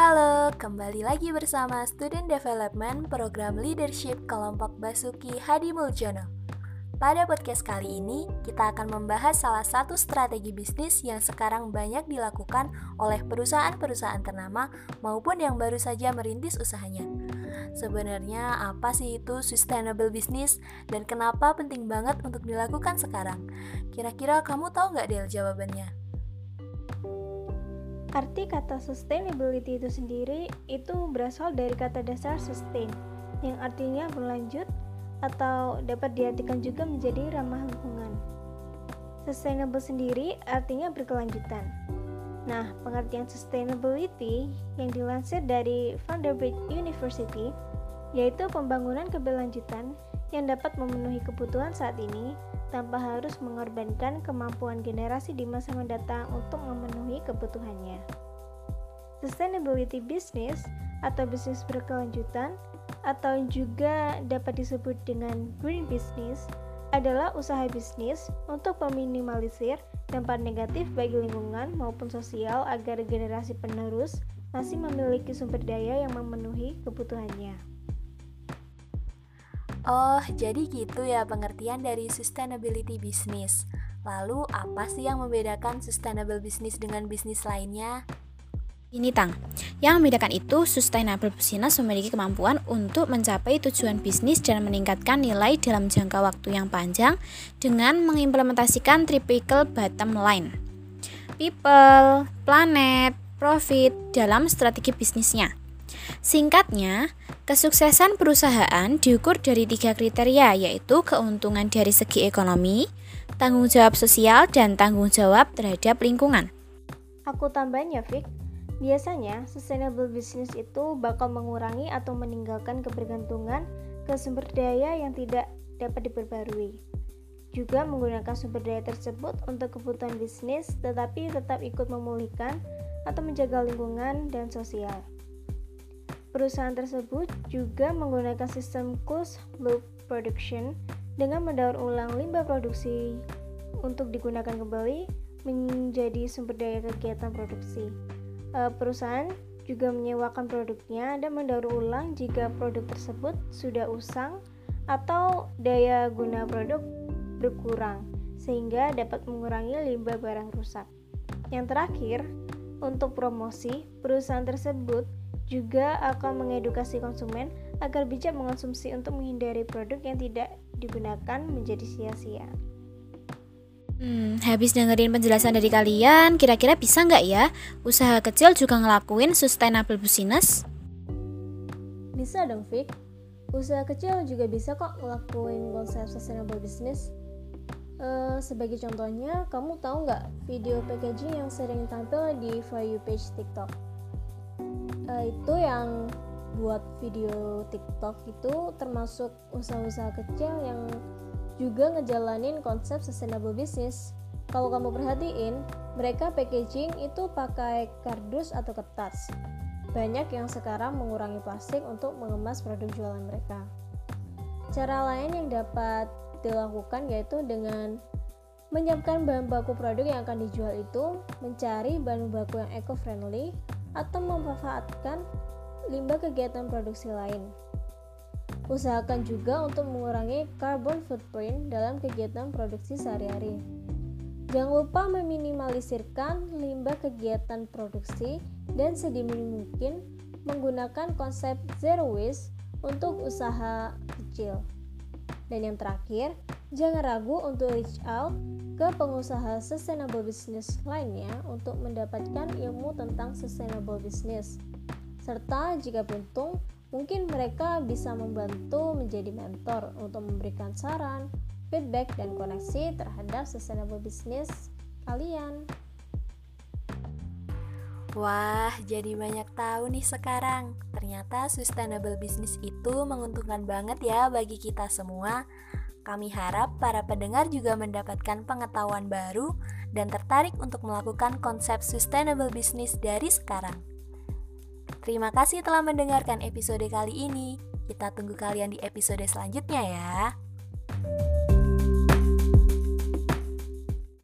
Halo, kembali lagi bersama Student Development Program Leadership Kelompok Basuki Hadi Muljono. Pada podcast kali ini, kita akan membahas salah satu strategi bisnis yang sekarang banyak dilakukan oleh perusahaan-perusahaan ternama maupun yang baru saja merintis usahanya. Sebenarnya apa sih itu sustainable business dan kenapa penting banget untuk dilakukan sekarang? Kira-kira kamu tahu nggak Del jawabannya? Arti kata sustainability itu sendiri itu berasal dari kata dasar sustain yang artinya berlanjut atau dapat diartikan juga menjadi ramah lingkungan. Sustainable sendiri artinya berkelanjutan. Nah, pengertian sustainability yang dilansir dari Vanderbilt University yaitu pembangunan keberlanjutan yang dapat memenuhi kebutuhan saat ini tanpa harus mengorbankan kemampuan generasi di masa mendatang untuk memenuhi kebutuhannya. Sustainability business atau bisnis berkelanjutan atau juga dapat disebut dengan green business adalah usaha bisnis untuk meminimalisir dampak negatif bagi lingkungan maupun sosial agar generasi penerus masih memiliki sumber daya yang memenuhi kebutuhannya. Oh, jadi gitu ya pengertian dari sustainability business. Lalu, apa sih yang membedakan sustainable business dengan bisnis lainnya? Ini Tang, yang membedakan itu sustainable business memiliki kemampuan untuk mencapai tujuan bisnis dan meningkatkan nilai dalam jangka waktu yang panjang dengan mengimplementasikan triple bottom line. People, planet, profit dalam strategi bisnisnya. Singkatnya, kesuksesan perusahaan diukur dari tiga kriteria yaitu keuntungan dari segi ekonomi, tanggung jawab sosial, dan tanggung jawab terhadap lingkungan. Aku tambahin ya, Fik. Biasanya, sustainable business itu bakal mengurangi atau meninggalkan kebergantungan ke sumber daya yang tidak dapat diperbarui. Juga menggunakan sumber daya tersebut untuk kebutuhan bisnis, tetapi tetap ikut memulihkan atau menjaga lingkungan dan sosial. Perusahaan tersebut juga menggunakan sistem closed loop production dengan mendaur ulang limbah produksi untuk digunakan kembali menjadi sumber daya kegiatan produksi. E, perusahaan juga menyewakan produknya dan mendaur ulang jika produk tersebut sudah usang atau daya guna produk berkurang sehingga dapat mengurangi limbah barang rusak. Yang terakhir, untuk promosi, perusahaan tersebut juga akan mengedukasi konsumen agar bijak mengonsumsi untuk menghindari produk yang tidak digunakan menjadi sia-sia. Hmm, habis dengerin penjelasan dari kalian, kira-kira bisa nggak ya usaha kecil juga ngelakuin sustainable business? Bisa dong, Vic. Usaha kecil juga bisa kok ngelakuin konsep sustainable business. Uh, sebagai contohnya, kamu tahu nggak video packaging yang sering tampil di For You page TikTok? Uh, itu yang buat video TikTok itu termasuk usaha-usaha kecil yang juga ngejalanin konsep sustainable business. Kalau kamu perhatiin, mereka packaging itu pakai kardus atau kertas. Banyak yang sekarang mengurangi plastik untuk mengemas produk jualan mereka. Cara lain yang dapat dilakukan yaitu dengan menyiapkan bahan baku produk yang akan dijual itu, mencari bahan baku yang eco-friendly, atau memanfaatkan limbah kegiatan produksi lain. Usahakan juga untuk mengurangi carbon footprint dalam kegiatan produksi sehari-hari. Jangan lupa meminimalisirkan limbah kegiatan produksi dan sedini mungkin menggunakan konsep zero waste untuk usaha kecil. Dan yang terakhir, jangan ragu untuk reach out ke pengusaha sustainable business lainnya untuk mendapatkan ilmu tentang sustainable business. Serta jika beruntung, mungkin mereka bisa membantu menjadi mentor untuk memberikan saran, feedback, dan koneksi terhadap sustainable business kalian. Wah, jadi banyak tahu nih sekarang. Ternyata sustainable business itu menguntungkan banget ya bagi kita semua. Kami harap para pendengar juga mendapatkan pengetahuan baru dan tertarik untuk melakukan konsep sustainable business dari sekarang. Terima kasih telah mendengarkan episode kali ini. Kita tunggu kalian di episode selanjutnya ya.